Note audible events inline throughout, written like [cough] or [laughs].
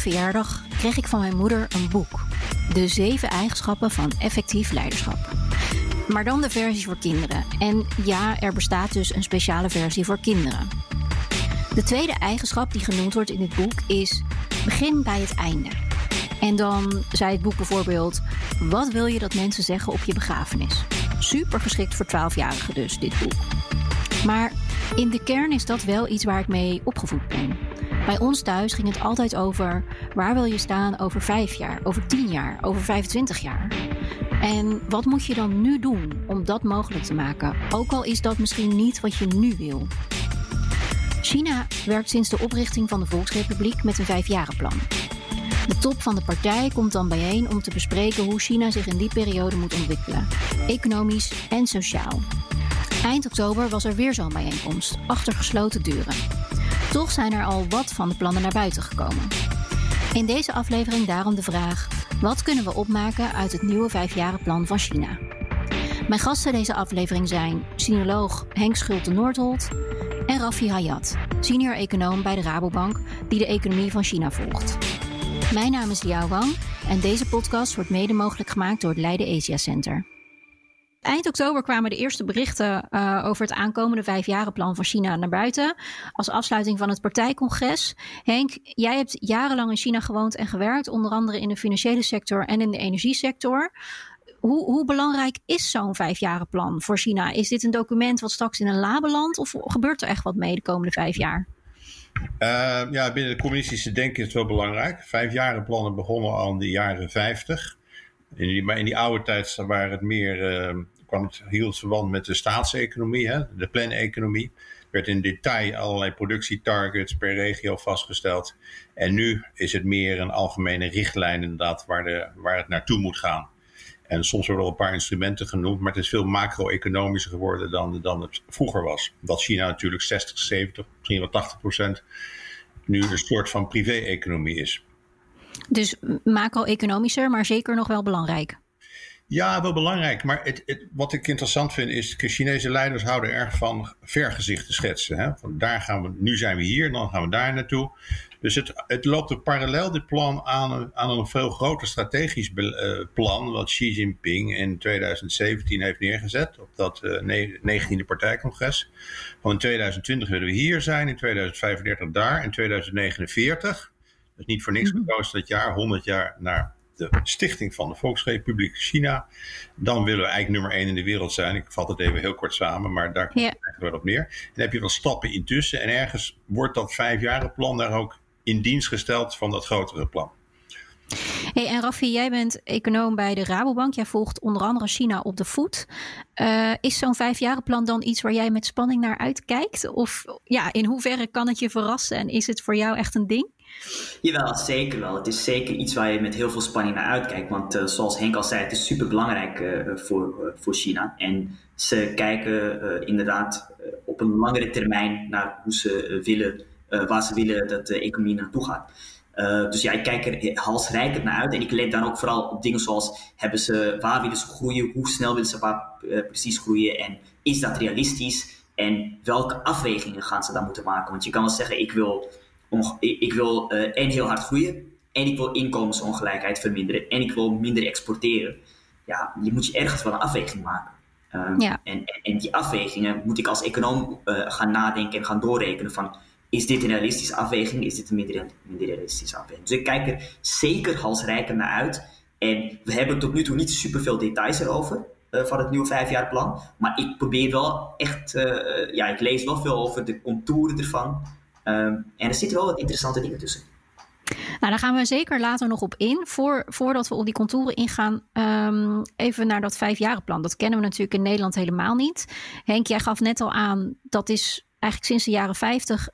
Verjaardag kreeg ik van mijn moeder een boek. De zeven eigenschappen van effectief leiderschap. Maar dan de versie voor kinderen. En ja, er bestaat dus een speciale versie voor kinderen. De tweede eigenschap die genoemd wordt in dit boek is begin bij het einde. En dan zei het boek bijvoorbeeld: Wat wil je dat mensen zeggen op je begrafenis? Super geschikt voor 12-jarigen dus, dit boek. Maar in de kern is dat wel iets waar ik mee opgevoed ben. Bij ons thuis ging het altijd over waar wil je staan over 5 jaar, over 10 jaar, over 25 jaar. En wat moet je dan nu doen om dat mogelijk te maken? Ook al is dat misschien niet wat je nu wil. China werkt sinds de oprichting van de Volksrepubliek met een vijfjarenplan. De top van de partij komt dan bijeen om te bespreken hoe China zich in die periode moet ontwikkelen, economisch en sociaal. Eind oktober was er weer zo'n bijeenkomst, achter gesloten deuren. Toch zijn er al wat van de plannen naar buiten gekomen. In deze aflevering daarom de vraag: wat kunnen we opmaken uit het nieuwe vijfjarenplan van China? Mijn gasten deze aflevering zijn sinoloog Henk Schulte-Noordholt en Rafi Hayat, senior econoom bij de Rabobank, die de economie van China volgt. Mijn naam is Liao Wang en deze podcast wordt mede mogelijk gemaakt door het Leiden Asia Center. Eind oktober kwamen de eerste berichten uh, over het aankomende vijfjarenplan van China naar buiten. Als afsluiting van het partijcongres. Henk, jij hebt jarenlang in China gewoond en gewerkt, onder andere in de financiële sector en in de energiesector. Hoe, hoe belangrijk is zo'n vijfjarenplan voor China? Is dit een document wat straks in een la belandt of gebeurt er echt wat mee de komende vijf jaar? Uh, ja, binnen de communistische denken is het wel belangrijk. Vijfjarenplannen begonnen al in de jaren 50. In die, maar in die oude tijd waren het meer, uh, kwam het, het verband met de staatseconomie, hè, de planeconomie. Er werd in detail allerlei productietargets per regio vastgesteld. En nu is het meer een algemene richtlijn inderdaad waar, de, waar het naartoe moet gaan. En soms worden er een paar instrumenten genoemd, maar het is veel macro-economischer geworden dan, dan het vroeger was. Dat China natuurlijk 60, 70, misschien wel 80 procent nu een soort van privé-economie is. Dus macro-economischer, maar zeker nog wel belangrijk. Ja, wel belangrijk. Maar het, het, wat ik interessant vind is, de Chinese leiders houden erg van vergezichten schetsen. Hè? Van daar gaan we, nu zijn we hier, dan gaan we daar naartoe. Dus het, het loopt ook parallel, dit plan, aan, aan een veel groter strategisch plan. wat Xi Jinping in 2017 heeft neergezet. op dat uh, 19e partijcongres. Van in 2020 willen we hier zijn, in 2035 daar, in 2049. Dus niet voor niks gekozen dat jaar, 100 jaar naar de stichting van de Volksrepubliek China. Dan willen we eigenlijk nummer 1 in de wereld zijn. Ik vat het even heel kort samen, maar daar komt het eigenlijk wel op neer. En dan heb je wel stappen intussen. En ergens wordt dat vijfjarenplan daar ook in dienst gesteld van dat grotere plan. Hey, en Raffi, jij bent econoom bij de Rabobank. Jij volgt onder andere China op de voet. Uh, is zo'n vijfjarenplan dan iets waar jij met spanning naar uitkijkt? Of ja, in hoeverre kan het je verrassen en is het voor jou echt een ding? Jawel, zeker wel. Het is zeker iets waar je met heel veel spanning naar uitkijkt. Want uh, zoals Henk al zei, het is super belangrijk uh, voor, voor China. En ze kijken inderdaad op een langere termijn naar hoe ze willen, waar ze willen dat de economie naartoe gaat. Dus ja, ik kijk er halsrijkend naar uit. En ik let dan ook vooral op dingen zoals: hebben ze, waar willen ze groeien? Hoe snel willen ze waar, precies groeien? En is dat realistisch? En welke afwegingen gaan ze dan moeten maken? Want je kan wel zeggen: ik wil, ik wil uh, en heel hard groeien. En ik wil inkomensongelijkheid verminderen. En ik wil minder exporteren. Ja, je moet je ergens wel een afweging maken. Ja. En, en, en, die afwegingen moet ik als econoom gaan nadenken en gaan doorrekenen van is dit een realistische afweging? Is dit een minder, minder realistische afweging? Dus ik kijk er zeker halsrijker naar uit. En we hebben tot nu toe niet superveel details erover uh, van het nieuwe vijfjaarplan. Maar ik probeer wel echt, ja, ik lees wel veel over de contouren ervan. Um, en er zitten wel wat interessante dingen tussen. Nou, daar gaan we zeker later nog op in. Voor, voordat we op die contouren ingaan, um, even naar dat vijfjarenplan. Dat kennen we natuurlijk in Nederland helemaal niet. Henk, jij gaf net al aan, dat is eigenlijk sinds de jaren 50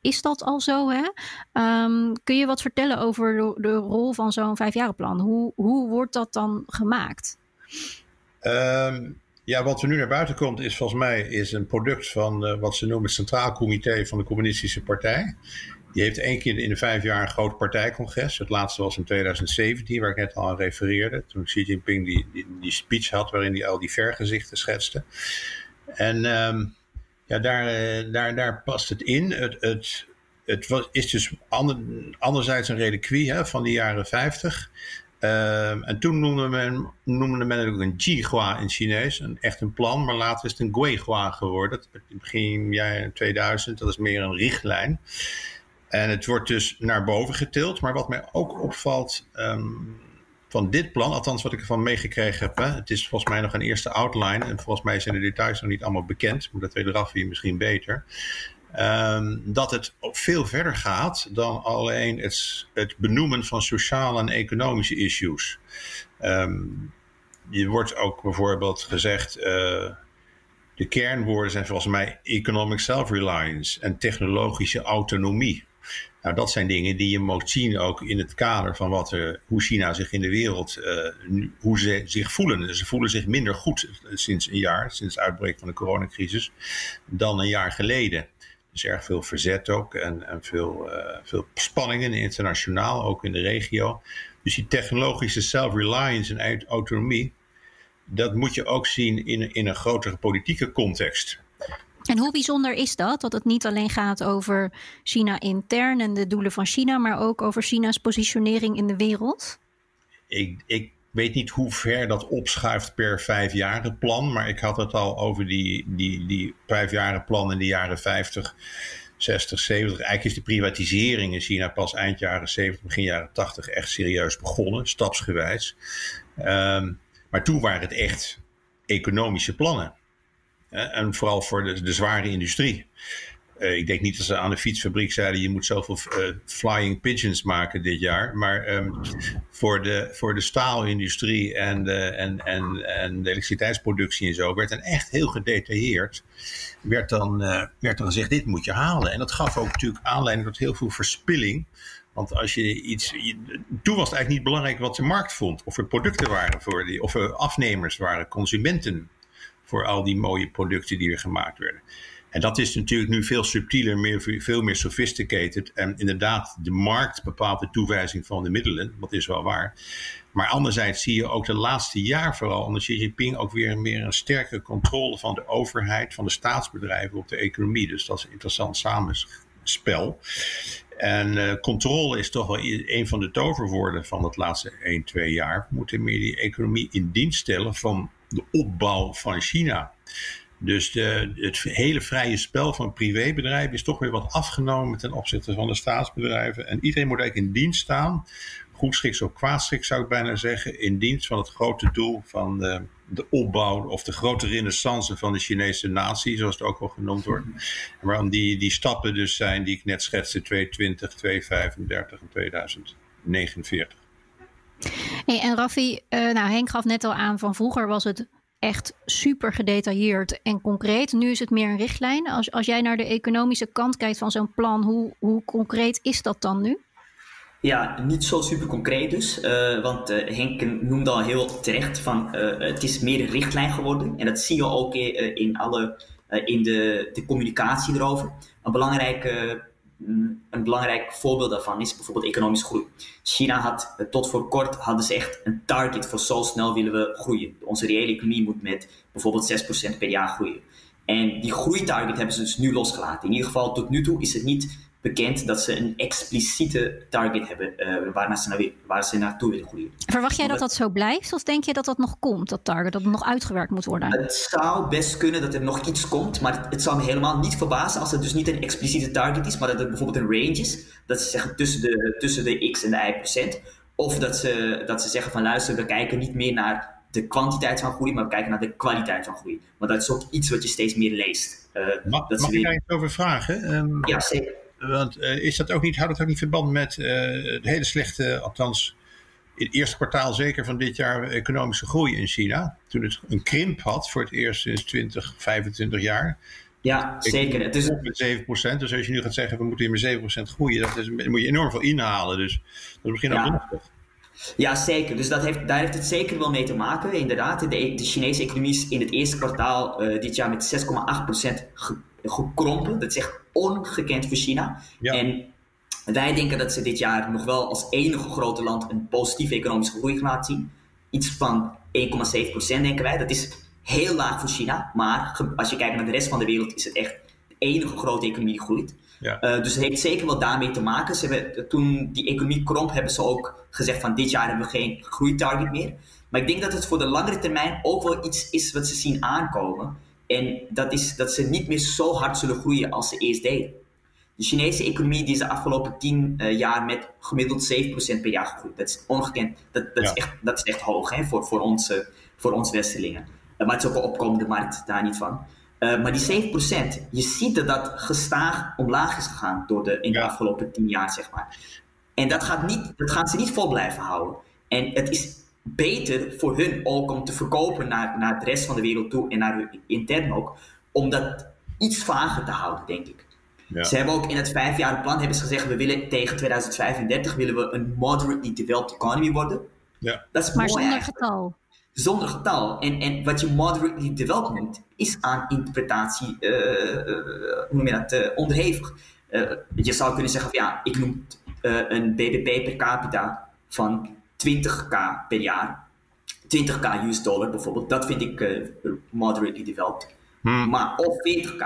is dat al zo. Hè? Ehm, kun je wat vertellen over de, de rol van zo'n vijfjarenplan? Hoe, hoe wordt dat dan gemaakt? Ehm, ja, wat er nu naar buiten komt is volgens mij is een product van wat ze noemen het Centraal Comité van de Communistische Partij. Die heeft één keer in de vijf jaar een groot partijcongres. Het laatste was in 2017, waar ik net al aan refereerde. Toen Xi Jinping die, die, die speech had waarin hij al die vergezichten schetste. En um, ja, daar, eh, daar, daar past het in. Het, het, het was, is dus ander, anderzijds een reliquie hè, van de jaren 50. Um, en toen noemde men, noemde ook een Jihua in Chinees, een, echt een plan, maar later is het een Guihua geworden. In begin jaar 2000, dat is meer een richtlijn. En het wordt dus naar boven getild. Maar wat mij ook opvalt um, van dit plan, althans wat ik ervan meegekregen heb, hè, het is volgens mij nog een eerste outline. En volgens mij zijn de details nog niet allemaal bekend. Maar dat weet Raffi misschien beter. Um, dat het veel verder gaat dan alleen het, het benoemen van sociale en economische issues. Um, je wordt ook bijvoorbeeld gezegd. Uh, de kernwoorden zijn volgens mij economic self-reliance en technologische autonomie. Nou, dat zijn dingen die je moet zien ook in het kader van wat hoe China zich in de wereld, uh, hoe ze zich voelen. Ze voelen zich minder goed sinds een jaar, sinds het uitbreken van de coronacrisis, dan een jaar geleden. Er is erg veel verzet ook en, en veel, uh, veel spanningen internationaal, ook in de regio. Dus die technologische self-reliance en autonomie, dat moet je ook zien in, in een grotere politieke context. En hoe bijzonder is dat? Dat het niet alleen gaat over China intern en de doelen van China, maar ook over China's positionering in de wereld? Ik, ik weet niet hoe ver dat opschuift per vijfjaren plan, maar ik had het al over die, die, die in de jaren 50. 60, 70. Eigenlijk is de privatisering in China pas eind jaren 70, begin jaren 80 echt serieus begonnen, stapsgewijs. Um, maar toen waren het echt economische plannen. En vooral voor de, de zware industrie. Uh, ik denk niet dat ze aan de fietsfabriek zeiden: je moet zoveel uh, flying pigeons maken dit jaar. Maar um, voor, de, voor de staalindustrie en de, en, en, en de elektriciteitsproductie en zo werd dan echt heel gedetailleerd. Werd dan, uh, werd dan gezegd: dit moet je halen. En dat gaf ook natuurlijk aanleiding tot heel veel verspilling. Want als je iets. toen was het eigenlijk niet belangrijk wat de markt vond. Of er producten waren voor die. Of er afnemers waren, consumenten voor al die mooie producten die er gemaakt werden. En dat is natuurlijk nu veel subtieler, veel meer sophisticated. En inderdaad, de markt bepaalt de toewijzing van de middelen. Dat is wel waar. Maar anderzijds zie je ook de laatste jaar vooral onder Xi Jinping ook weer meer een sterke controle van de overheid, van de staatsbedrijven op de economie. Dus dat is een interessant samenspel. En uh, controle is toch wel een van de toverwoorden van het laatste 1, 2 jaar. We moeten meer die economie in dienst stellen van de opbouw van China. Dus het hele vrije spel van privébedrijven is toch weer wat afgenomen ten opzichte van de staatsbedrijven. En iedereen moet eigenlijk in dienst staan, goedschiks of kwaadschiks zou ik bijna zeggen, in dienst van het grote doel van de, de opbouw of de grote renaissance van de Chinese natie, zoals het ook wel genoemd wordt. En waarom die, die stappen dus zijn die ik net schetste, 2020, 2035 en 2049. Hey, en Raffi, uh, nou Henk gaf net al aan van vroeger was het echt super gedetailleerd en concreet. Nu is het meer een richtlijn. Als, als jij naar de economische kant kijkt van zo'n plan, hoe, hoe concreet is dat dan nu? Ja, niet zo super concreet dus. Uh, want uh, Henk noemde al heel terecht van het is meer een richtlijn geworden. En dat zie je ook in, alle, in de, de communicatie erover. Een belangrijke een belangrijk voorbeeld daarvan is bijvoorbeeld economische groei. China had eh, tot voor kort hadden ze echt een target voor zo snel willen we groeien. Onze reële economie moet met bijvoorbeeld 6% per jaar groeien. En die groeitarget hebben ze dus nu losgelaten. In ieder geval tot nu toe is het niet bekend dat ze een expliciete target hebben uh, waar, ze naar, waar ze naartoe willen groeien. Verwacht jij dat dat zo blijft? Of denk je dat dat nog komt, dat target, dat het nog uitgewerkt moet worden? Het zou best kunnen dat er nog iets komt, maar het, het zou me helemaal niet verbazen als het dus niet een expliciete target is, maar dat het bijvoorbeeld een range is. Dat ze zeggen tussen de, tussen de x en de y procent. Of dat ze, dat ze zeggen van luister, we kijken niet meer naar de kwantiteit van groei, maar we kijken naar de kwaliteit van groei. Want dat is ook iets wat je steeds meer leest. Uh, mag dat mag weer... ik daar iets over vragen? Um, ja, zeker. Want uh, is dat ook niet, houdt het ook niet verband met de hele slechte, althans in het eerste kwartaal zeker van dit jaar, economische groei in China? Toen het een krimp had voor het eerst sinds 20, 25 jaar. Ja, zeker. Het is... Met 7%. Dus als je nu gaat zeggen, we moeten hier met 7% groeien, dat is, dan moet je enorm veel inhalen. Dus dat is misschien ook lastig. Ja, zeker. Dus dat heeft, daar heeft het zeker wel mee te maken. Inderdaad, de, de Chinese economie is in het eerste kwartaal uh, dit jaar met 6,8% ge, gekrompen. Dat is echt ongekend voor China. Ja. En wij denken dat ze dit jaar nog wel als enige grote land een positieve economische groei gaan laten zien. Iets van 1,7% denken wij. Dat is heel laag voor China. Maar als je kijkt naar de rest van de wereld, is het echt de enige grote economie die groeit. Ja. Uh, dus het heeft zeker wel daarmee te maken. Ze hebben, toen die economie kromp, hebben ze ook gezegd van dit jaar hebben we geen groeitarget meer. Maar ik denk dat het voor de langere termijn ook wel iets is wat ze zien aankomen. En dat is dat ze niet meer zo hard zullen groeien als ze eerst deden. De Chinese economie die is de afgelopen tien uh, jaar met gemiddeld 7% per jaar gegroeid. Dat is ongekend. Dat, dat, is, echt, dat is echt hoog hè, voor, voor, ons, uh, voor ons Westerlingen. Uh, maar het is ook een opkomende markt, daar niet van. maar die 7%, je ziet dat dat gestaag omlaag is gegaan door de, in de afgelopen tien jaar, zeg maar. En dat, gaat niet, dat gaan ze niet vol blijven houden. En het is beter voor hun ook om te verkopen naar, naar de rest van de wereld toe en naar hun intern ook, om dat iets vager te houden, denk ik. Ja. Ze hebben ook in het vijfjarig plan hebben ze gezegd, we willen tegen 2035 willen we een moderately developed economy worden. Ja. Dat is maar zonder getal. Zonder getal. En, en wat je moderately developed noemt, is aan interpretatie uh, uh, hoe noem je dat, uh, onderhevig. je zou kunnen zeggen van ja, ik noem een BBP per capita van 20k per jaar. 20k US dollar bijvoorbeeld, dat vind ik moderately developed. Hmm. Maar of 40k.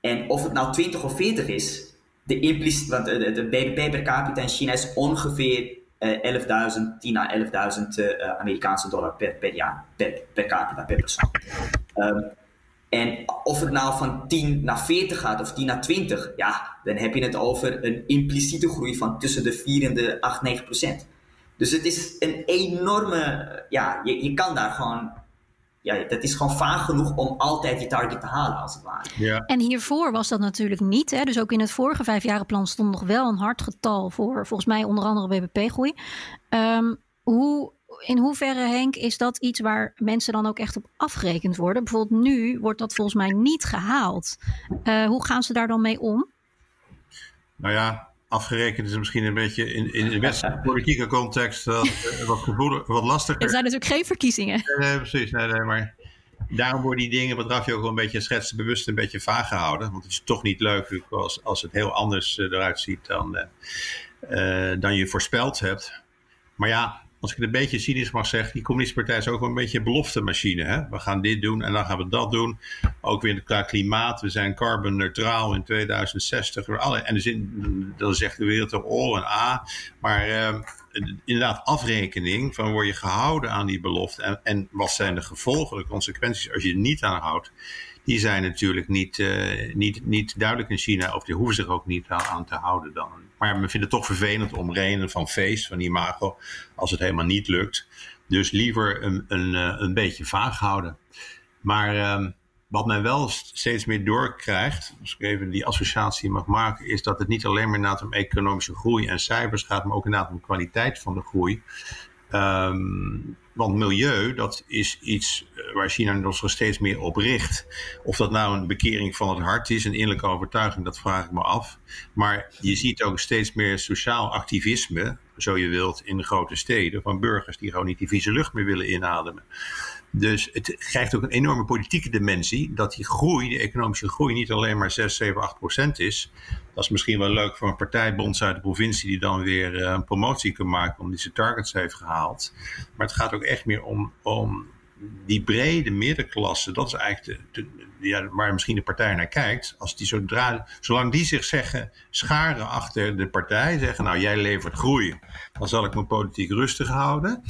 En of het nou 20 of 40 is, de, implic want de, de BBP per capita in China is ongeveer uh, 11.000, 10 à 11.000 uh, Amerikaanse dollar per, per jaar, per, per capita, per persoon. Um, en of het nou van 10 naar 40 gaat of 10 naar 20, ja, dan heb je het over een impliciete groei van tussen de 4 en de 8, 9 procent. Dus het is een enorme, ja, je, je kan daar gewoon ja, dat is gewoon vaag genoeg om altijd die target te halen, als het ware. Ja. En hiervoor was dat natuurlijk niet. Hè? Dus ook in het vorige vijfjarenplan stond nog wel een hard getal voor, volgens mij onder andere BBP-groei. Um, ehm, hoe, in hoeverre, Henk, is dat iets waar mensen dan ook echt op afgerekend worden? Bijvoorbeeld nu wordt dat volgens mij niet gehaald. Uh, hoe gaan ze daar dan mee om? Nou ja, afgerekend is misschien een beetje in, in de westerse politieke context wat, eh, wat, gevoelig, wat lastiger. Er zijn natuurlijk geen verkiezingen. Nee, precies. Nee, nee, maar daarom worden die dingen, wat Rafje ook wel een beetje schetsen, bewust een beetje vaag gehouden. Want het is toch niet leuk als, als het heel anders eh, eruit ziet dan, uh, dan je voorspeld hebt. Maar ja, als ik het een beetje cynisch mag zeggen, die communistische partij is ook wel een beetje een beloftemachine. Hè? We gaan dit doen en dan gaan we dat doen. Ook weer qua klimaat. We zijn carbon neutraal in 2060. En dan zegt de wereld toch O en A. Maar uh, inderdaad, afrekening van word je gehouden aan die belofte. En, en wat zijn de gevolgen, de consequenties als je er niet aan houdt die zijn natuurlijk niet, uh, niet, niet duidelijk in China, of die hoeven zich ook niet aan, aan, te houden dan. Maar men vindt het toch vervelend om redenen van feest, van imago, als het helemaal niet lukt. Dus liever een, een, eh, een beetje vaag houden. Maar uh, wat men wel steeds meer doorkrijgt, als ik even die associatie mag maken, is dat het niet alleen maar inderdaad om economische groei en cijfers gaat, maar ook inderdaad om kwaliteit van de groei. Um, want milieu, dat is iets eh, waar China nog steeds meer op richt. Of dat nou een bekering van het hart is, een innerlijke overtuiging, dat vraag ik me af. Maar je ziet ook steeds meer sociaal activisme, zo je wilt, in de grote steden. Van burgers die gewoon niet die vieze lucht meer willen inademen. Dus het krijgt ook een enorme politieke dimensie. Dat die groei, die economische groei, niet alleen maar 6, 7, 8 procent is. Dat is misschien wel leuk voor een partijbond uit de provincie die dan weer eh, een promotie kan maken omdat zijn targets heeft gehaald. Maar het gaat ook echt meer om, om die brede middenklasse. Dat is eigenlijk de, ja, waar misschien de partij naar kijkt. Als die zodra, zolang die zich zeggen, scharen achter de partij, zeggen nou jij levert groei, dan zal ik me politiek rustig houden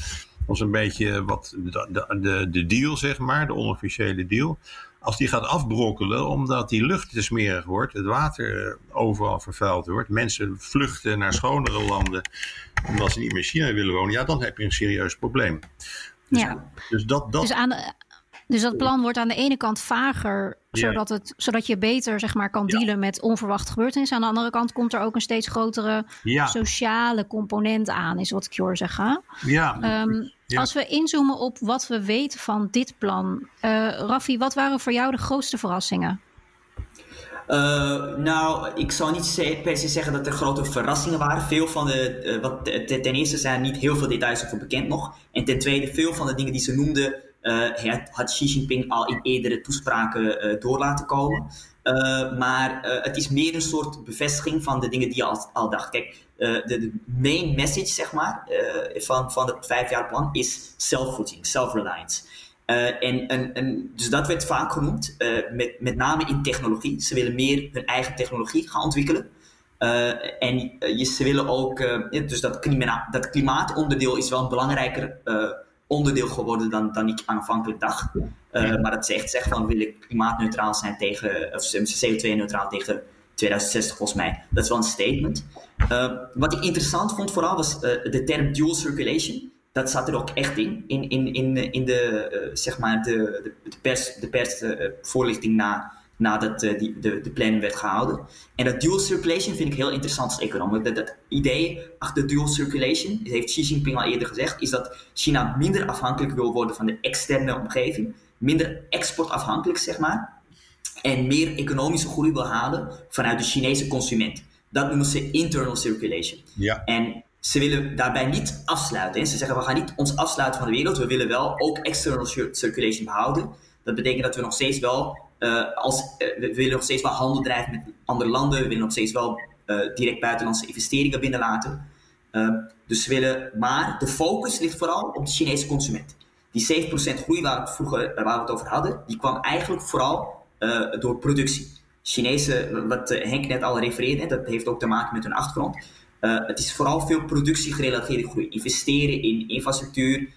was een beetje wat de, de, de deal, zeg maar, de onofficiële deal. Als die gaat afbrokkelen omdat die lucht te smerig wordt, het water eh, overal vervuild wordt, mensen vluchten naar schonere landen omdat ze niet meer in China willen wonen, ja, dan heb je een serieus probleem. Dus, ja. dus, dat, dat... Dus, aan dus dat plan wordt aan de ene kant vager, zodat, het, zodat je beter zeg maar, kan dealen met onverwachte gebeurtenissen. Aan de andere kant komt er ook een steeds grotere sociale component aan, is wat ik hoor zeggen. Ja. Um, als we inzoomen op wat we weten van dit plan. Uh, Raffi, wat waren voor jou de grootste verrassingen? nou, ik zou niet per se zeggen dat er grote verrassingen waren. Veel van de, wat, ten eerste zijn er niet heel veel details over bekend nog. En ten tweede, veel van de dingen die ze noemden, had Xi Jinping al in eerdere toespraken door laten komen. maar het is meer een soort bevestiging van de dingen die je al, al dacht. Kijk, de, de, main message, zeg maar, van, van het vijfjaarplan is self-footing, self-reliance. En, en, en, dus dat werd vaak genoemd, met, met name in technologie. Ze willen meer hun eigen technologie gaan ontwikkelen. En ze willen ook, dus dat, dat klimaatonderdeel is wel een belangrijker onderdeel geworden dan, dan ik aanvankelijk dacht. maar dat ze echt zeggen van we willen klimaatneutraal zijn tegen, of CO2-neutraal tegen 2060 volgens mij. Dat is wel een statement. wat ik interessant vond vooral was de term dual circulation dat zat er ook echt in, in, in, in, in de, zeg maar de, de, de pers, de persvoorlichting na, nadat uh, die, de, de plan werd gehouden. En dat dual circulation vind ik heel interessant als econoom. Dat, dat idee achter dual circulation, heeft Xi Jinping al eerder gezegd, is dat China minder afhankelijk wil worden van de externe omgeving, minder exportafhankelijk zeg maar, en meer economische groei wil halen vanuit de Chinese consument. Dat noemen ze internal circulation. Ja. En ze willen daarbij niet afsluiten. Ze zeggen we gaan niet ons afsluiten van de wereld. We willen wel ook external circulation behouden. Dat betekent dat we nog steeds wel, uh, als, uh, we willen nog steeds wel handel drijven met andere landen. We willen nog steeds wel uh, direct buitenlandse investeringen binnenlaten. dus willen, maar de focus ligt vooral op de Chinese consument. Die 7% groei waar we, vroeger, waar we het over hadden, die kwam eigenlijk vooral door productie. Chinese, wat Henk net al refereerde, dat heeft ook te maken met hun achtergrond. Het is vooral veel productiegerelateerde groei. Investeren in infrastructuur,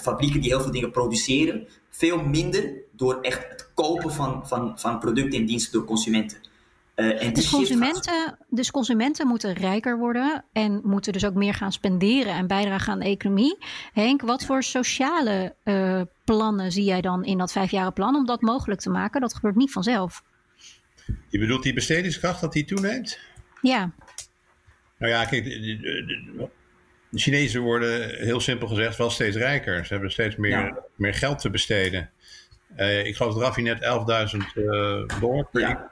fabrieken die heel veel dingen produceren. Veel minder door echt het kopen van, van, van producten en diensten door consumenten. En dus, consumenten, dus consumenten moeten rijker worden en moeten dus ook meer gaan spenderen en bijdragen aan de economie. Henk, wat voor sociale plannen zie jij dan in dat vijfjaren om dat mogelijk te maken? Dat gebeurt niet vanzelf. Je bedoelt die bestedingskracht dat die toeneemt? Ja. Nou ja, kijk, de, Chinezen worden heel simpel gezegd wel steeds rijker. Ze hebben steeds meer, meer geld te besteden. Uh, ik geloof dat Raffi net 11.000 uh, dollar per, ja.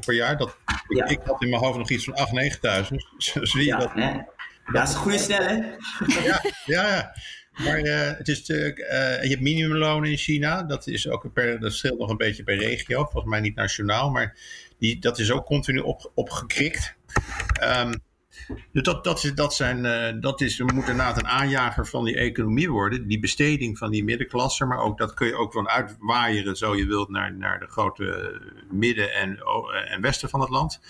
per jaar. Dat, ik, ik, had in mijn hoofd nog iets van 8.000, 9.000. [laughs] Zie je dat? Dat is een goede ja, ja. Maar uh, het is uh, je hebt minimumloon in China. Dat, is ook per, dat scheelt nog een beetje per regio. Volgens mij niet nationaal. Maar die, dat is ook continu op, opgekrikt. Um, dus dat, dat, dat, zijn, uh, dat is, we moeten inderdaad een aanjager van die economie worden. Die besteding van die middenklasse. Maar ook dat kun je ook van uitwaaieren, zo je wilt, naar, naar de grote midden- en, en westen van het land.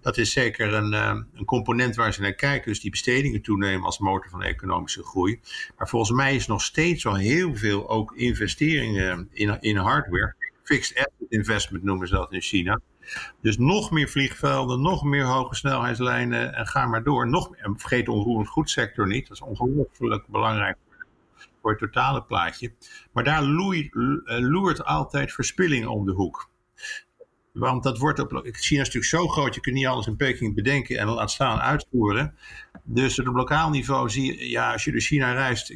Dat is zeker een, uh, een component waar ze naar kijken. Dus die bestedingen toenemen als motor van economische groei. Maar volgens mij is nog steeds wel heel veel ook investeringen in, in hardware. Fixed asset investment noemen ze dat in China. Dus nog meer vliegvelden, nog meer hoge snelheidslijnen en ga maar door. Nog, en vergeet de onroerend goedsector niet, dat is ongelooflijk belangrijk voor het totale plaatje. Maar daar eh, loert altijd verspilling om de hoek. Want dat wordt op, China is natuurlijk zo groot, je kunt niet alles in Peking bedenken en laat staan uitvoeren. Dus op lokaal niveau zie je, ja, als je door China reist,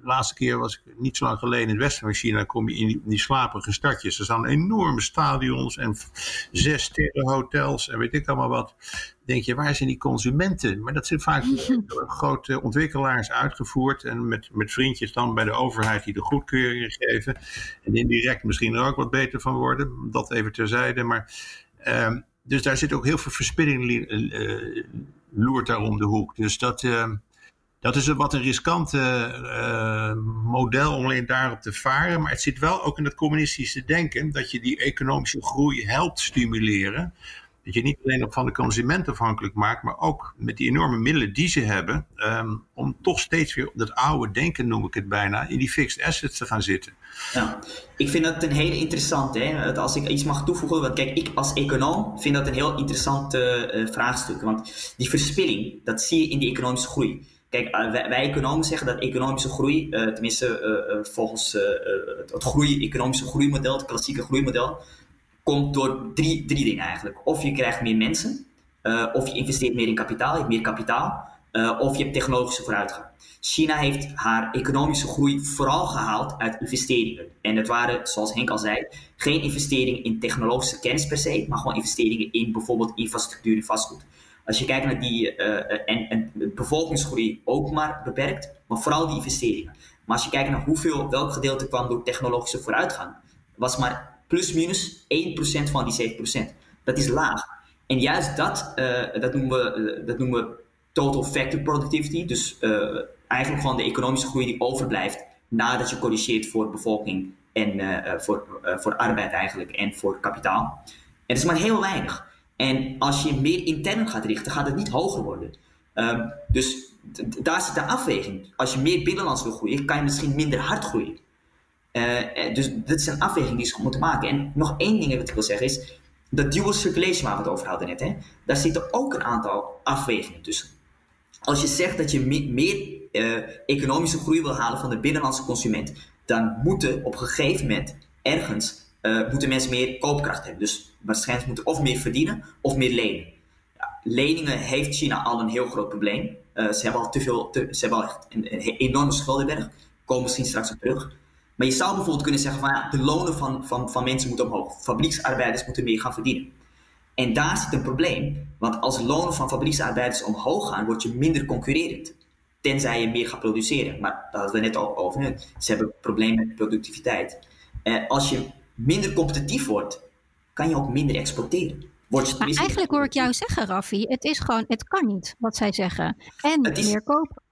de laatste keer was ik niet zo lang geleden in het westen van China. kom je in die, die slaperige stadjes. Er staan enorme stadions en zes sterren hotels en weet ik allemaal wat. Denk je, waar zijn die consumenten? Maar dat zijn vaak [laughs] grote ontwikkelaars uitgevoerd. En met, met vriendjes dan bij de overheid die de goedkeuringen geven. En indirect misschien er ook wat beter van worden. Dat even terzijde. Maar, uh, dus daar zit ook heel veel verspilling uh, loert daar om de hoek. Dus dat. Uh, dat is een wat een riskant uh, model om alleen daarop te varen. Maar het zit wel ook in het communistische denken dat je die economische groei helpt stimuleren. Dat je niet alleen op van de consument afhankelijk maakt, maar ook met die enorme middelen die ze hebben, um, om toch steeds weer op dat oude denken, noem ik het bijna, in die fixed assets te gaan zitten. Ja, ik vind dat een hele interessante. Hè? Als ik iets mag toevoegen, want kijk, ik als econoom vind dat een heel interessant uh, vraagstuk. Want die verspilling, dat zie je in die economische groei. Kijk, eh, wij, economen zeggen dat economische groei, uh, tenminste uh, volgens het groei, economische groeimodel, het klassieke groeimodel, komt door drie, drie dingen eigenlijk. Of je krijgt meer mensen, of je investeert meer in kapitaal, je hebt meer kapitaal, of je hebt technologische vooruitgang. China heeft haar economische groei vooral gehaald uit investeringen. En dat waren, zoals Henk al zei, geen investeringen in technologische kennis per se, maar gewoon investeringen in bijvoorbeeld infrastructuur en vastgoed. Als je kijkt naar die, uh, en, en de bevolkingsgroei ook maar beperkt, maar vooral die investeringen. Maar als je kijkt naar hoeveel, welk gedeelte kwam door technologische vooruitgang, was maar plus minus 1% van die 7%. Dat is laag. En juist dat, uh, dat, noemen we, dat noemen we total factor productivity. Dus eigenlijk gewoon de economische groei die overblijft nadat je corrigeert voor bevolking en voor, voor arbeid eigenlijk en voor kapitaal. En dat is maar heel weinig. En als je meer intern gaat richten, gaat het niet hoger worden. Um, dus daar zit de afweging. Als je meer binnenlands wil groeien, kan je misschien minder hard groeien. Uh, dus dit is een afweging die ze moeten maken. En nog één ding wat ik wil zeggen is, dat dual circulation waar we het over hadden net, hè, daar zitten ook een aantal afwegingen tussen. Als je zegt dat je meer uh, economische groei wil halen van de binnenlandse consument, dan moeten op een gegeven moment ergens uh, moeten mensen meer koopkracht hebben. Dus waarschijnlijk moeten of meer verdienen of meer lenen. Ja, leningen heeft China al een heel groot probleem. Uh, ze hebben al te veel, ze hebben al echt een, een enorme schuldenberg. Komen misschien straks op terug. Maar je zou bijvoorbeeld kunnen zeggen van ja, de lonen van, van, van mensen moeten omhoog. Fabrieksarbeiders moeten meer gaan verdienen. En daar zit een probleem, want als lonen van fabrieksarbeiders omhoog gaan, word je minder concurrerend. Tenzij je meer gaat produceren. Maar daar hadden we net al over. Ze hebben problemen met productiviteit. Uh, als je minder competitief wordt, kan je ook minder exporteren. Word maar eigenlijk hoor ik jou zeggen, Raffi, het is gewoon, het kan niet wat zij zeggen. En meer kopen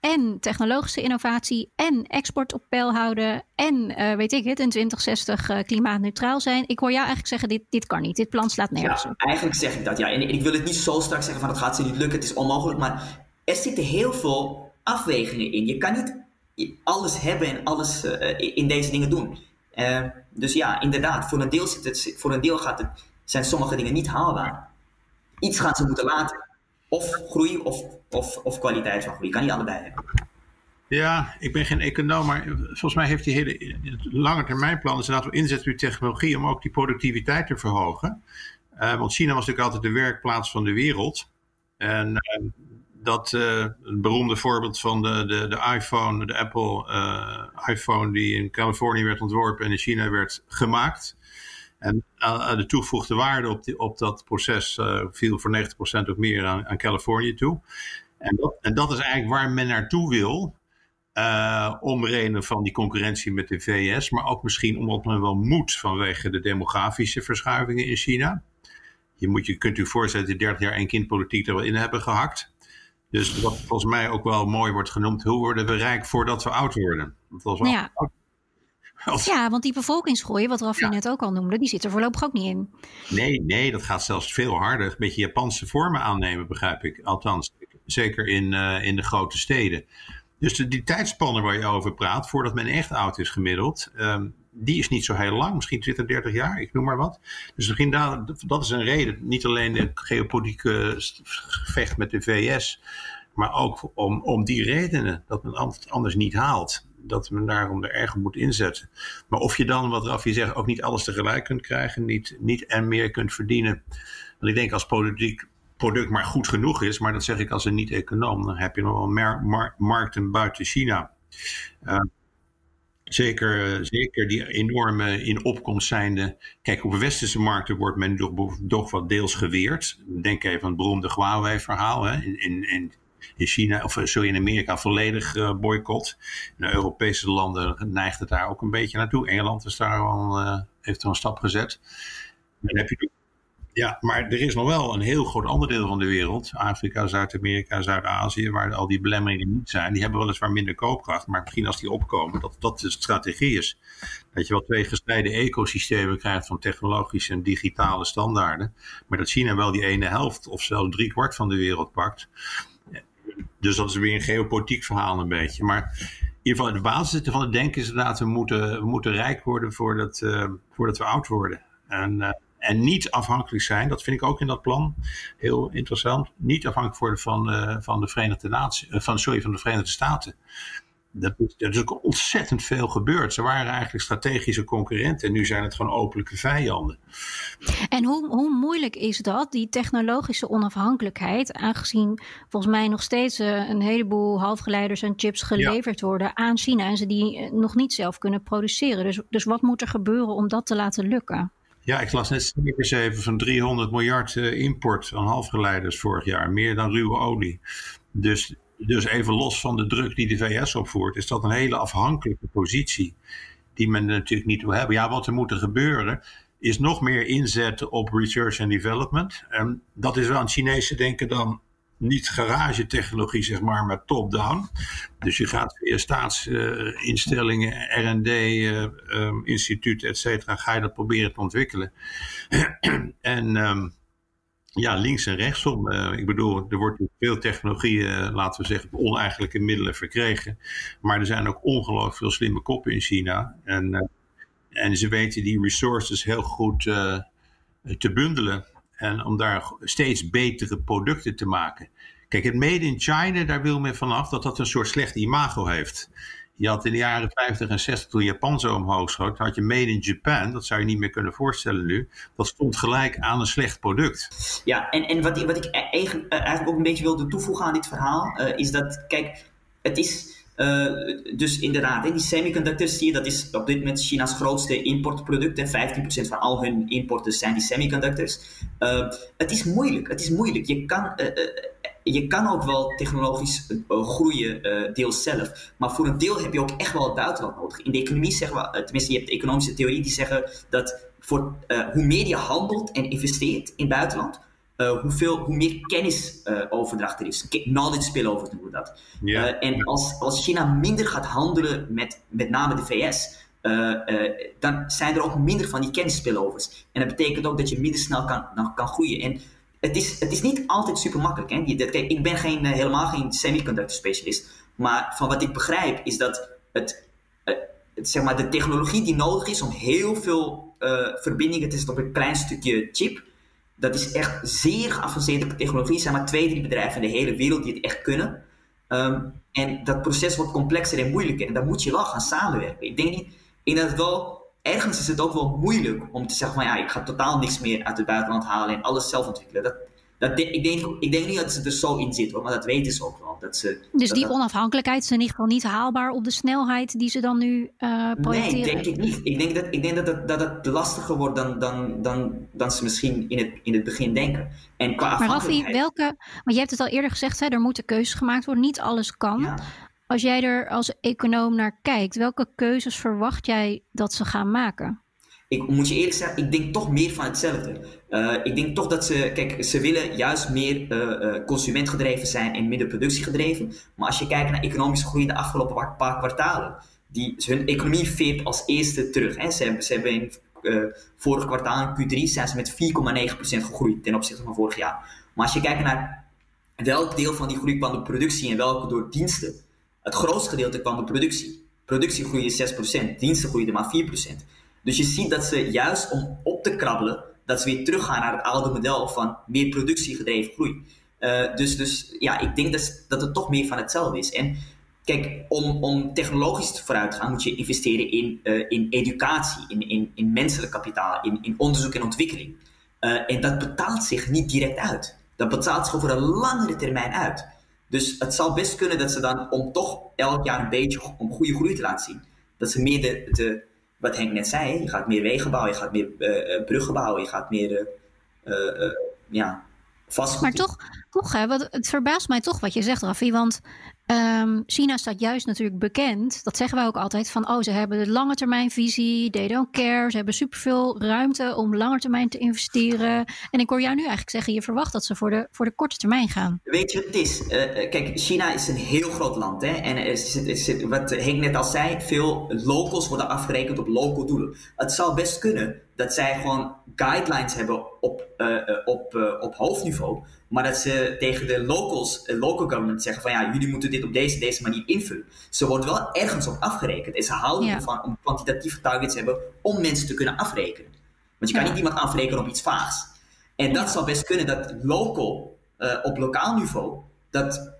en technologische innovatie en export op peil houden en uh, weet ik het, in 2060 uh, klimaatneutraal zijn. Ik hoor jou eigenlijk zeggen, dit, dit kan niet, dit plan slaat nergens ja, Eigenlijk zeg ik dat, ja. En ik wil het niet zo straks zeggen van het gaat ze niet lukken, het is onmogelijk, maar er zitten heel veel afwegingen in. Je kan niet alles hebben en alles uh, in deze dingen doen. Dus ja, inderdaad, voor een deel, zit het, voor een deel gaat het, zijn sommige dingen niet haalbaar. Iets gaan ze moeten laten. Of groei of, of, of kwaliteit van groei. Kan niet allebei hebben. Ja, ik ben geen econoom, maar volgens mij heeft die hele lange termijn plan, dus laten we inzetten op technologie om ook die productiviteit te verhogen. Uh, want China was natuurlijk altijd de werkplaats van de wereld. En uh, dat uh, beroemde voorbeeld van de, de, de iPhone, de Apple iPhone die in Californië werd ontworpen en in China werd gemaakt. En uh, de toegevoegde waarde op, die, op dat proces viel voor 90% ook meer aan, aan Californië toe. En dat, en dat is eigenlijk waar men naartoe wil. Om reden van die concurrentie met de VS, maar ook misschien omdat men wel moet vanwege de demografische verschuivingen in China. Je, moet, je kunt u voorstellen dat die 30 jaar één kindpolitiek er wel in hebben gehakt. Dus wat volgens mij ook wel mooi wordt genoemd, hoe worden we rijk voordat we oud worden? Want [laughs] als we ja. oud ja, want die bevolkingsgroei, wat Raffi net ook al noemde, die zit er voorlopig ook niet in. Nee, nee, dat gaat zelfs veel harder. Een beetje Japanse vormen aannemen, begrijp ik. Althans, zeker in, uh, in de grote steden. Dus de, die tijdspanne waar je over praat, voordat men echt oud is gemiddeld, um, die is niet zo heel lang. Misschien 20, 30 jaar, ik noem maar wat. Dus misschien daar, dat is een reden. Niet alleen de geopolitieke gevecht met de VS, maar ook om, om die redenen dat men het anders niet haalt dat men daarom er erg moet inzetten. Maar of je dan, wat Raffi zegt, ook niet alles tegelijk kunt krijgen, niet, niet en meer kunt verdienen. Want ik denk als politiek product maar goed genoeg is, maar dat zeg ik als een niet-econoom, dan heb je nog wel mar markten buiten China. Uh, Zeker, zeker die enorme in opkomst zijnde. Kijk, op westerse markten wordt men toch, toch wat deels geweerd. Denk even aan het beroemde Huawei-verhaal. In, in, in in China, of sorry, in Amerika volledig uh, boycott. In de Europese landen neigt het daar ook een beetje naartoe. Engeland is daar al, heeft er een stap gezet. Dan heb je ja, maar er is nog wel een heel groot ander deel van de wereld, Afrika, Zuid-Amerika, Zuid-Azië, waar al die belemmeringen niet zijn. Die hebben weliswaar minder koopkracht, maar misschien als die opkomen, dat dat de strategie is. Dat je wel twee gescheiden ecosystemen krijgt van technologische en digitale standaarden, maar dat China wel die ene helft of zelfs drie kwart van de wereld pakt. Dus dat is weer een geopolitiek verhaal een beetje. Maar in ieder geval, de basis van het denken is inderdaad, we moeten, we moeten rijk worden voordat, uh, voordat we oud worden. En, uh, en niet afhankelijk zijn, dat vind ik ook in dat plan heel interessant, niet afhankelijk worden van, uh, van, de, Verenigde Naties, van, sorry, van de Verenigde Staten. dat is, er is ook ontzettend veel gebeurd. Ze waren eigenlijk strategische concurrenten en nu zijn het gewoon openlijke vijanden. En hoe, hoe moeilijk is dat, die technologische onafhankelijkheid, aangezien volgens mij nog steeds uh, een heleboel halfgeleiders en chips geleverd worden aan China en ze die nog niet zelf kunnen produceren? Dus, dus wat moet er gebeuren om dat te laten lukken? Ja, ik las net cijfers even van 300 miljard uh, import aan halfgeleiders vorig jaar. Meer dan ruwe olie. Dus dus even los van de druk die de VS opvoert, is dat een hele afhankelijke positie die men natuurlijk niet wil hebben. Ja, wat er moet gebeuren is nog meer inzetten op research and development. En dat is wel een Chinese denken dan niet garagetechnologie, zeg maar, maar top-down. Dus je gaat via staatsinstellingen, R&D, uh, um, instituten, et cetera, ga je dat proberen te ontwikkelen. [clears throat] en um, ja, links en rechtsom. Uh, ik bedoel, er wordt veel technologie, uh, laten we zeggen, oneigenlijke middelen verkregen. Maar er zijn ook ongelooflijk veel slimme koppen in China. En, en ze weten die resources heel goed te bundelen. En om daar steeds betere producten te maken. Kijk, het made in China, daar wil men vanaf dat dat een soort slecht imago heeft. Je had in de jaren 50 en 60, toen Japan zo omhoog schoot, had je Made in Japan. Dat zou je niet meer kunnen voorstellen nu. Dat stond gelijk aan een slecht product. Ja, en, en wat, wat ik e-, eigenlijk, eh, ook een beetje wilde toevoegen aan dit verhaal, uh, is dat, kijk, het is. Uh, dus inderdaad, die semiconductors zie je, dat is op dit moment China's grootste importproduct. 15% van al hun importen zijn die semiconductors. Uh, het is moeilijk, het is moeilijk. Je kan, uh, je kan ook wel technologisch groeien, deels zelf. Maar voor een deel heb je ook echt wel het buitenland nodig. In de economie zeggen we, tenminste, je hebt de economische theorie die zeggen dat voor, hoe meer je handelt en investeert in het buitenland, hoeveel, hoe meer kennisoverdracht er is. Knowledge spillover noemen we dat. Yeah. en als, als China minder gaat handelen met met name de VS. dan zijn er ook minder van die kennisspillovers. En dat betekent ook dat je minder snel kan, kan groeien. En het is, het is niet altijd super makkelijk. Hè? Kijk, ik ben geen, uh, helemaal geen semiconductor specialist. Maar van wat ik begrijp is dat het, uh, het, zeg maar, de technologie die nodig is om heel veel uh, verbindingen te zetten op een klein stukje chip. Dat is echt zeer geavanceerde technologie. Er zijn maar twee, drie bedrijven in de hele wereld die het echt kunnen. Um, en dat proces wordt complexer en moeilijker. En daar moet je wel gaan samenwerken. Ik denk niet, denk dat wel ergens is het ook wel moeilijk om te zeggen van ja, ik ga totaal niks meer uit het buitenland halen en alles zelf ontwikkelen. Dat, ik, denk, ik denk niet dat ze er zo in zitten, maar dat weten ze ook wel. Dat ze, dus dat die onafhankelijkheid is in ieder geval niet haalbaar op de snelheid die ze dan nu uh, projecteren? Nee, denk ik niet. Ik denk dat, ik denk dat, het, dat het lastiger wordt dan, dan, dan, dan ze misschien in het, in het begin denken. En qua maar Raffi, welke, want je hebt het al eerder gezegd, hè, er moeten keuzes gemaakt worden, niet alles kan. Ja. Als jij er als econoom naar kijkt, welke keuzes verwacht jij dat ze gaan maken? Ik moet je eerlijk zeggen, ik denk toch meer van hetzelfde. Uh, ik denk toch dat ze, kijk, ze willen juist meer uh, consumentgedreven zijn en minder productiegedreven. Maar als je kijkt naar economische groei in de afgelopen paar kwartalen, die, hun economie veert als eerste terug. Hè. Ze, hebben, ze hebben in vorig kwartaal, in Q3, zijn ze met 4,9% gegroeid ten opzichte van vorig jaar. Maar als je kijkt naar welk deel van die groei kwam door productie en welke door diensten, het grootste gedeelte kwam door productie. Productie groeide 6%, diensten groeiden maar 4%. Dus je ziet dat ze juist om op te krabbelen, dat ze weer teruggaan naar het oude model van meer productiegedreven groei. Uh, dus, dus ja, ik denk dat, dat het toch meer van hetzelfde is. En kijk, om, om technologisch vooruit te gaan, moet je investeren in, uh, in educatie, in, in, in menselijk kapitaal, in, in onderzoek en ontwikkeling. Uh, en dat betaalt zich niet direct uit. Dat betaalt zich over een langere termijn uit. Dus het zal best kunnen dat ze dan, om toch elk jaar een beetje om goede groei te laten zien, dat ze meer de, de wat Henk net zei, je gaat meer wegen bouwen, je gaat meer uh, bruggen bouwen, je gaat meer uh, ja, vastgoed. Maar toch, toch hè, wat, het verbaast mij toch wat je zegt, Raffi. Want um, China staat juist natuurlijk bekend, dat zeggen wij ook altijd, van oh, ze hebben de lange termijn visie, they don't care, ze hebben superveel ruimte om lange termijn te investeren. En ik hoor jou nu eigenlijk zeggen, je verwacht dat ze voor de, voor de korte termijn gaan. Weet je het is? Uh, kijk, China is een heel groot land. Hè? En is, wat Henk net al zei, veel locals worden afgerekend op local doelen. Het zou best kunnen dat zij gewoon guidelines hebben op, uh, op, uh, op hoofdniveau. Maar dat ze tegen de locals, local government zeggen van ja, jullie moeten dit op deze, deze manier invullen. Ze worden wel ergens op afgerekend. En ze houden ja. ervan om kwantitatieve targets te hebben om mensen te kunnen afrekenen. Want je kan ja. niet iemand afrekenen op iets vaags. En dat zou best kunnen dat local, op lokaal niveau, dat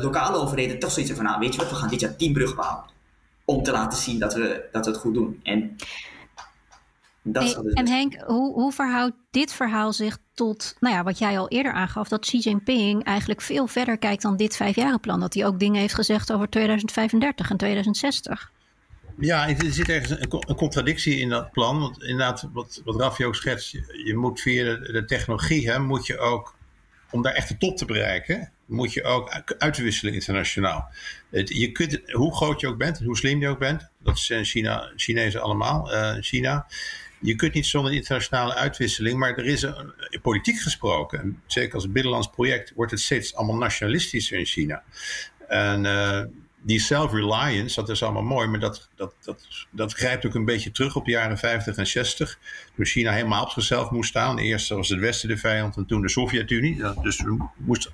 lokale overheden toch zoiets van, nou weet je wat, we gaan dit jaar tien bruggen bouwen. Om te laten zien dat we, dat we het goed doen. En en Henk, hoe, hoe verhoudt dit verhaal zich tot, nou ja, wat jij al eerder aangaf, dat Xi Jinping eigenlijk veel verder kijkt dan dit vijfjarenplan. Dat hij ook dingen heeft gezegd over 2035 en 2060. Ja, er zit ergens een, contradictie in dat plan. Want inderdaad, wat, wat Raffi ook schetst, je, moet via de, technologie, hè, moet je ook, om daar echt de top te bereiken, moet je ook uitwisselen internationaal. je kunt, hoe groot je ook bent, hoe slim je ook bent, dat zijn China, Chinezen allemaal, uh, China je kunt niet zonder internationale uitwisseling, maar er is een, politiek gesproken, zeker als binnenlands project, wordt het steeds allemaal nationalistischer in China. En uh, die self-reliance, dat is allemaal mooi, maar dat, dat, dat, dat grijpt ook een beetje terug op de jaren 50 en 60. Toen China helemaal op zichzelf moest staan. Eerst was het Westen de vijand en toen de Sovjet-Unie. Dus moest,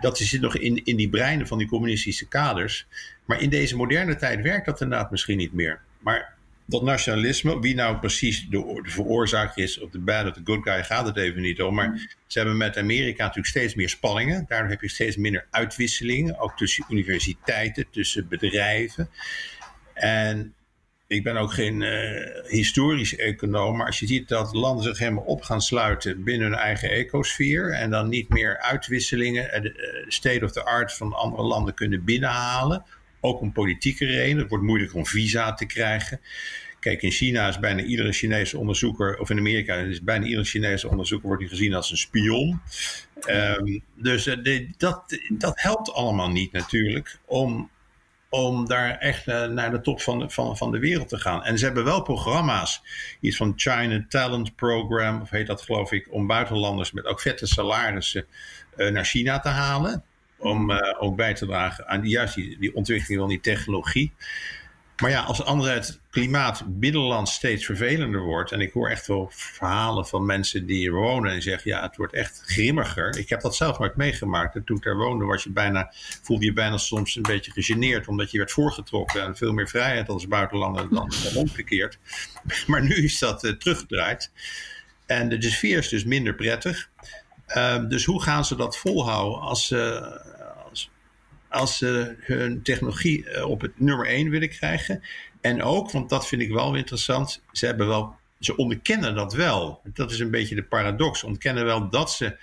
dat zit nog in, in die breinen van die communistische kaders. Maar in deze moderne tijd werkt dat inderdaad misschien niet meer. Maar dat nationalisme, wie nou precies de, de veroorzaker is, of de bad of the good guy, gaat het even niet om. Maar ze hebben met Amerika natuurlijk steeds meer spanningen. Daardoor heb je steeds minder uitwisselingen, ook tussen universiteiten, tussen bedrijven. En ik ben ook geen uh, historisch econoom, maar als je ziet dat landen zich helemaal op gaan sluiten binnen hun eigen ecosfeer en dan niet meer uitwisselingen, eh, de state of the art van andere landen kunnen binnenhalen, ook om politieke redenen. Het wordt moeilijk om visa te krijgen. Kijk, in China is bijna iedere Chinese onderzoeker, of in Amerika is bijna iedere Chinese onderzoeker wordt gezien als een spion. Um, dus uh, dat, dat helpt allemaal niet natuurlijk om, om daar echt uh, naar de top van van, van de wereld te gaan. En ze hebben wel programma's, iets van China Talent Program, of heet dat geloof ik, om buitenlanders met ook vette salarissen uh, naar China te halen om uh, ook bij te dragen aan die, juist die, die ontwikkeling van die technologie. Maar ja, als anderzijds het klimaat binnenland steeds vervelender wordt. En ik hoor echt wel verhalen van mensen die hier wonen en zeggen: ja, het wordt echt grimmiger. Ik heb dat zelf nooit meegemaakt. En toen ik daar woonde, was je bijna, voelde je bijna soms een beetje gegeneerd. Omdat je werd voorgetrokken en veel meer vrijheid als buitenlander dan, dan [laughs] omgekeerd. Maar nu is dat uh, teruggedraaid. En de sfeer is dus minder prettig. Ehm, dus hoe gaan ze dat volhouden als ze, als, als ze hun technologie eh, op het nummer 1 willen krijgen? En ook, want dat vind ik wel interessant, ze hebben wel ze onderkennen dat wel. Dat is een beetje de paradox. Ontkennen wel dat ze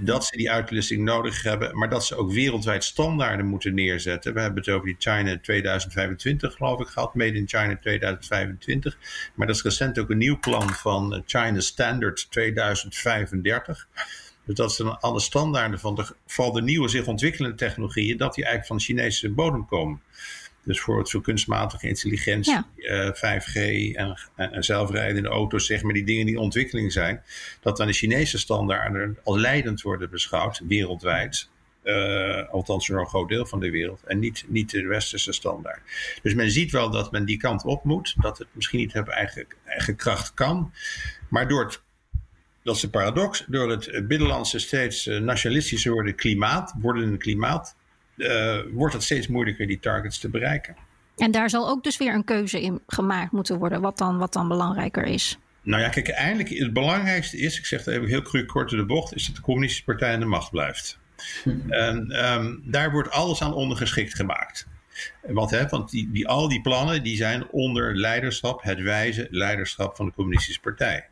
dat ze die uitwisseling nodig hebben, maar dat ze ook wereldwijd standaarden moeten neerzetten. We hebben het over die China 2025, geloof ik, gehad, Made in China 2025. Maar dat is recent ook een nieuw plan van China Standard 2035. Dus dat zijn alle standaarden van de, van de nieuwe zich ontwikkelende technologieën, dat die eigenlijk van de Chinese bodem komen. Dus voor het voor kunstmatige intelligentie, 5G eh, en, en, zelfrijdende auto's, zeg maar, die dingen die in ontwikkeling zijn, dat dan de Chinese standaarden als leidend worden beschouwd, wereldwijd. Uh, althans voor een groot deel van de wereld. En niet, niet de westerse standaard. Dus men ziet wel dat men die kant op moet. Dat het misschien niet op eigen, eigen kracht kan. Maar door het, dat is de paradox, door het binnenlandse steeds eh, nationalistischer worden klimaat, wordende klimaat, uh, wordt het steeds moeilijker die targets te bereiken. En daar zal ook dus weer een keuze in gemaakt moeten worden, wat dan, wat dan belangrijker is. Nou ja, kijk, eindelijk het belangrijkste is, ik zeg het even heel kort in de bocht, is dat de communistische partij aan de macht blijft. Hm. En um, daar wordt alles aan ondergeschikt gemaakt. Want, hè, want die, die, al die plannen die zijn onder leiderschap, het wijze leiderschap van de communistische partij.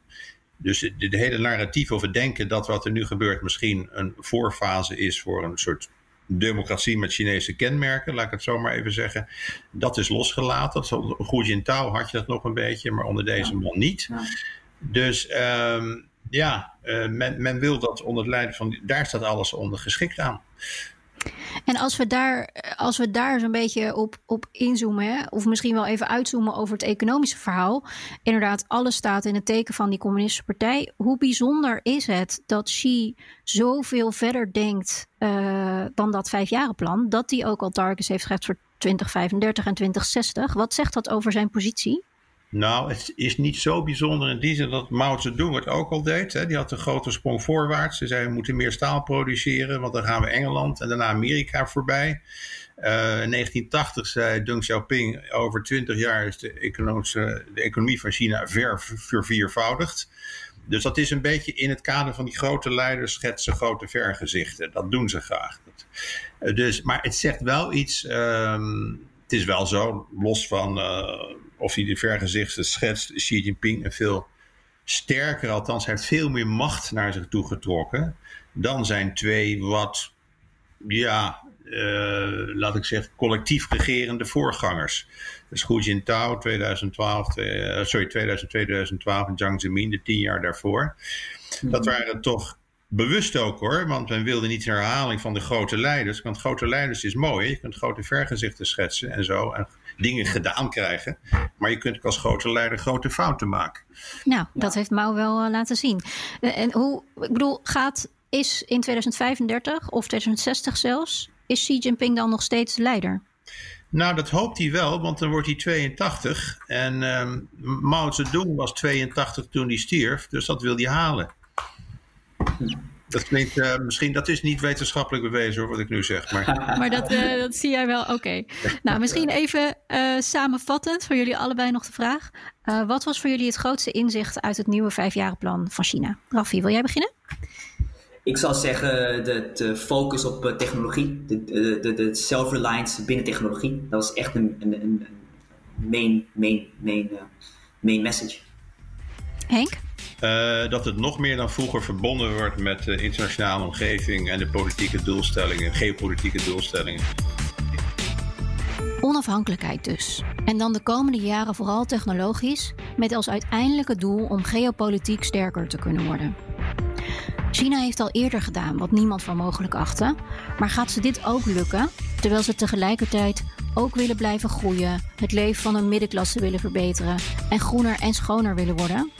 Dus de, de, hele narratief over denken dat wat er nu gebeurt misschien een voorfase is voor een soort democratie met Chinese kenmerken, laat ik het zo maar even zeggen. Dat is losgelaten. Hu Jintao had je dat nog een beetje, maar onder deze man niet. Dus um, ja, uh, men, men, wil dat onder het leiden van. Daar staat alles onder geschikt aan. En als we daar, als we daar zo'n beetje op, op inzoomen, hè, of misschien wel even uitzoomen over het economische verhaal. Inderdaad, alles staat in het teken van die communistische partij. Hoe bijzonder is het dat Xi zoveel verder denkt uh, dan dat vijfjarenplan, dat hij ook al targets heeft gezet voor 2035 en 2060? Wat zegt dat over zijn positie? Nou, het is niet zo bijzonder in die zin dat Mao Zedong het ook al deed. Hè. Die had een grote sprong voorwaarts. Ze zei we moeten meer staal produceren, want dan gaan we Engeland en daarna Amerika voorbij. Uh, in 1980 zei Deng Xiaoping, over 20 jaar is de, economische, de economie van China ver verviervoudigd. dus dat is een beetje in het kader van die grote leiders schetsen grote vergezichten. Dat doen ze graag. Eh, dus, maar het zegt wel iets. Ehm, het is wel zo, los van uh, of hij de vergezichten schetst, Xi Jinping een veel sterker, althans, hij heeft veel meer macht naar zich toe getrokken. Dan zijn twee wat, ja, uh, laat ik zeggen, collectief regerende voorgangers. Dus Hu Jintao 2012, uh, sorry, 2000, 2012 en Jiang Zemin de tien jaar daarvoor. Dat mhm. waren toch bewust ook hoor, want men wilde niet een herhaling van de grote leiders. Want grote leiders is mooi, je kunt grote vergezichten schetsen en zo. En dingen gedaan krijgen. Maar je kunt ook als grote leider grote fouten maken. Nou, dat heeft Mao wel uh, laten zien. Uh, en hoe, ik bedoel, gaat, is in 2035 of 2060 zelfs, is Xi Jinping dan nog steeds leider? Nou, dat hoopt hij wel, want dan wordt hij 82. En uh, Mao Zedong was 82 toen hij stierf, dus dat wil hij halen. Dat klinkt uh, misschien, dat is niet wetenschappelijk bewezen hoor, wat ik nu zeg. Maar, [laughs] maar dat, uh, dat zie jij wel, oké. Nou, misschien even uh, samenvattend voor jullie allebei nog de vraag. wat was voor jullie het grootste inzicht uit het nieuwe vijfjarenplan van China? Raffi, wil jij beginnen? Ik zou zeggen de, de focus op technologie, de, de, de self-reliance binnen technologie. Dat was echt een, een, een main, main, main, main message. Henk? Uh, dat het nog meer dan vroeger verbonden wordt met de internationale omgeving en de politieke doelstellingen, geopolitieke doelstellingen. Onafhankelijkheid dus. En dan de komende jaren vooral technologisch, met als uiteindelijke doel om geopolitiek sterker te kunnen worden. China heeft al eerder gedaan wat niemand voor mogelijk achtte, maar gaat ze dit ook lukken, terwijl ze tegelijkertijd ook willen blijven groeien, het leven van een middenklasse willen verbeteren en groener en schoner willen worden?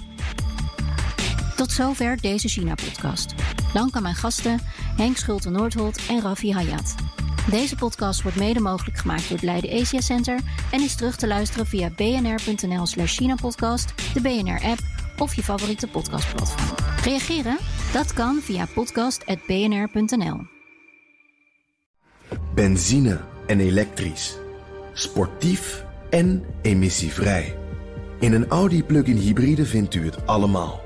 Tot zover deze China-podcast. Dank aan mijn gasten Henk Schulte-Noordholt en Rafi Hayat. Deze podcast wordt mede mogelijk gemaakt door het Leiden Asia Center en is terug te luisteren via bnr.nl slash China-podcast, de BNR-app of je favoriete podcastplatform. Reageren? Dat kan via podcast.bnr.nl. Benzine en elektrisch. Sportief en emissievrij. In een Audi plug-in hybride vindt u het allemaal.